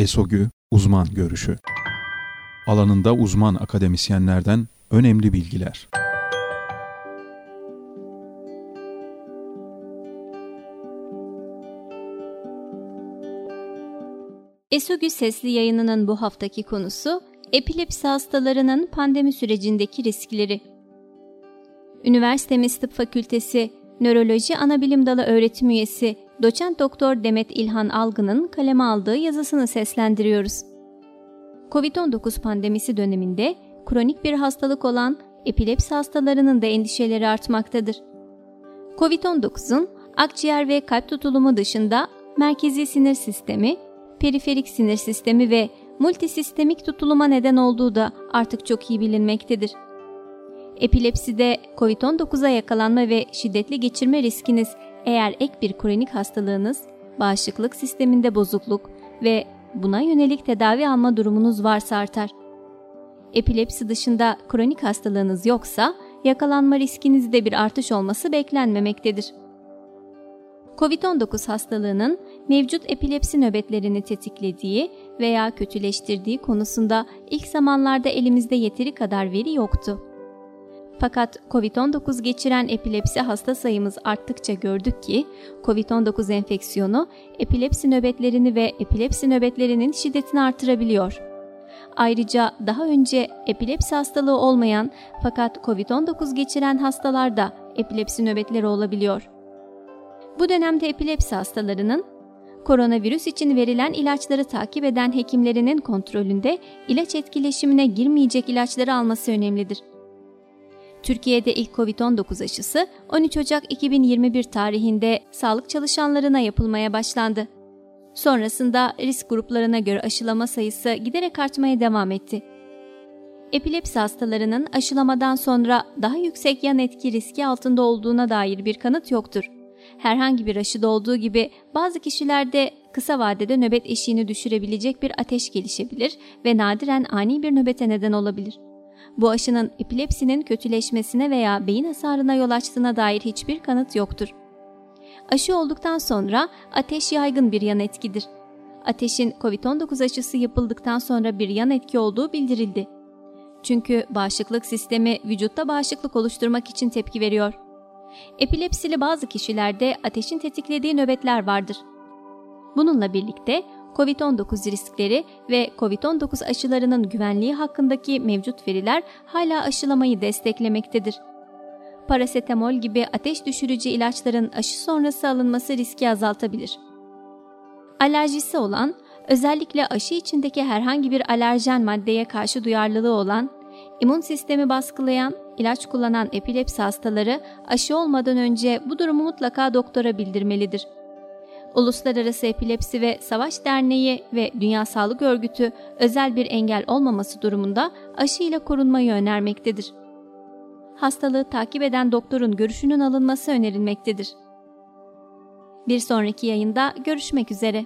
ESOGÜ Uzman Görüşü Alanında uzman akademisyenlerden önemli bilgiler. ESOGÜ sesli yayınının bu haftaki konusu epilepsi hastalarının pandemi sürecindeki riskleri. Üniversitemiz Tıp Fakültesi Nöroloji Anabilim Dalı öğretim üyesi Doçent Doktor Demet İlhan Algın'ın kaleme aldığı yazısını seslendiriyoruz. Covid-19 pandemisi döneminde kronik bir hastalık olan epilepsi hastalarının da endişeleri artmaktadır. Covid-19'un akciğer ve kalp tutulumu dışında merkezi sinir sistemi, periferik sinir sistemi ve multisistemik tutuluma neden olduğu da artık çok iyi bilinmektedir. Epilepside COVID-19'a yakalanma ve şiddetli geçirme riskiniz eğer ek bir kronik hastalığınız, bağışıklık sisteminde bozukluk ve buna yönelik tedavi alma durumunuz varsa artar. Epilepsi dışında kronik hastalığınız yoksa yakalanma riskinizde bir artış olması beklenmemektedir. COVID-19 hastalığının mevcut epilepsi nöbetlerini tetiklediği veya kötüleştirdiği konusunda ilk zamanlarda elimizde yeteri kadar veri yoktu. Fakat COVID-19 geçiren epilepsi hasta sayımız arttıkça gördük ki COVID-19 enfeksiyonu epilepsi nöbetlerini ve epilepsi nöbetlerinin şiddetini artırabiliyor. Ayrıca daha önce epilepsi hastalığı olmayan fakat COVID-19 geçiren hastalarda epilepsi nöbetleri olabiliyor. Bu dönemde epilepsi hastalarının koronavirüs için verilen ilaçları takip eden hekimlerinin kontrolünde ilaç etkileşimine girmeyecek ilaçları alması önemlidir. Türkiye'de ilk COVID-19 aşısı 13 Ocak 2021 tarihinde sağlık çalışanlarına yapılmaya başlandı. Sonrasında risk gruplarına göre aşılama sayısı giderek artmaya devam etti. Epilepsi hastalarının aşılamadan sonra daha yüksek yan etki riski altında olduğuna dair bir kanıt yoktur. Herhangi bir aşıda olduğu gibi bazı kişilerde kısa vadede nöbet eşiğini düşürebilecek bir ateş gelişebilir ve nadiren ani bir nöbete neden olabilir. Bu aşının epilepsinin kötüleşmesine veya beyin hasarına yol açtığına dair hiçbir kanıt yoktur. Aşı olduktan sonra ateş yaygın bir yan etkidir. Ateşin COVID-19 aşısı yapıldıktan sonra bir yan etki olduğu bildirildi. Çünkü bağışıklık sistemi vücutta bağışıklık oluşturmak için tepki veriyor. Epilepsili bazı kişilerde ateşin tetiklediği nöbetler vardır. Bununla birlikte COVID-19 riskleri ve COVID-19 aşılarının güvenliği hakkındaki mevcut veriler hala aşılamayı desteklemektedir. Parasetamol gibi ateş düşürücü ilaçların aşı sonrası alınması riski azaltabilir. Alerjisi olan, özellikle aşı içindeki herhangi bir alerjen maddeye karşı duyarlılığı olan, immün sistemi baskılayan, ilaç kullanan epilepsi hastaları aşı olmadan önce bu durumu mutlaka doktora bildirmelidir. Uluslararası Epilepsi ve Savaş Derneği ve Dünya Sağlık Örgütü özel bir engel olmaması durumunda aşı ile korunmayı önermektedir. Hastalığı takip eden doktorun görüşünün alınması önerilmektedir. Bir sonraki yayında görüşmek üzere.